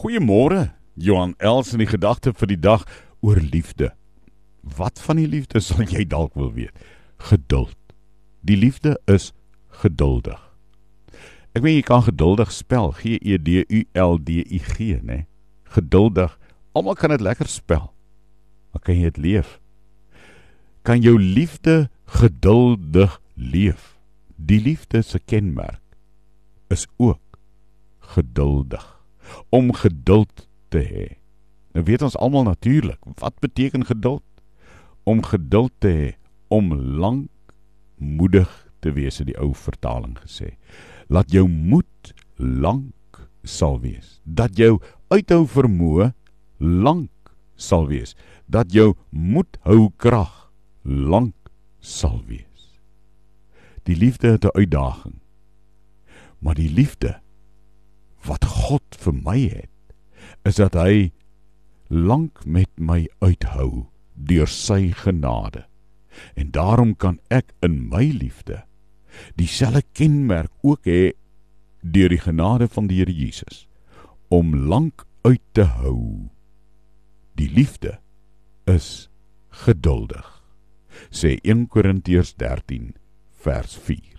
Goeiemôre, Johan Els in die gedagte vir die dag oor liefde. Wat van die liefde sal jy dalk wil weet? Geduld. Die liefde is geduldig. Ek weet jy kan geduldig spel, G E D U L D I G, né? Geduldig. Almal kan dit lekker spel. Maar kan jy dit leef? Kan jou liefde geduldig leef? Die liefde se kenmerk is ook geduldig om geduld te hê. Nou weet ons almal natuurlik, wat beteken geduld? Om geduld te hê, om lank moedig te wees, het die ou vertaling gesê. Laat jou moed lank sal wees. Dat jou uithou vermoë lank sal wees. Dat jou moed hou krag lank sal wees. Die liefde het 'n uitdaging. Maar die liefde God vir my het, is dat hy lank met my uithou deur sy genade. En daarom kan ek in my liefde dieselfde kenmerk ook hê deur die genade van die Here Jesus om lank uit te hou. Die liefde is geduldig. Sê 1 Korintiërs 13 vers 4.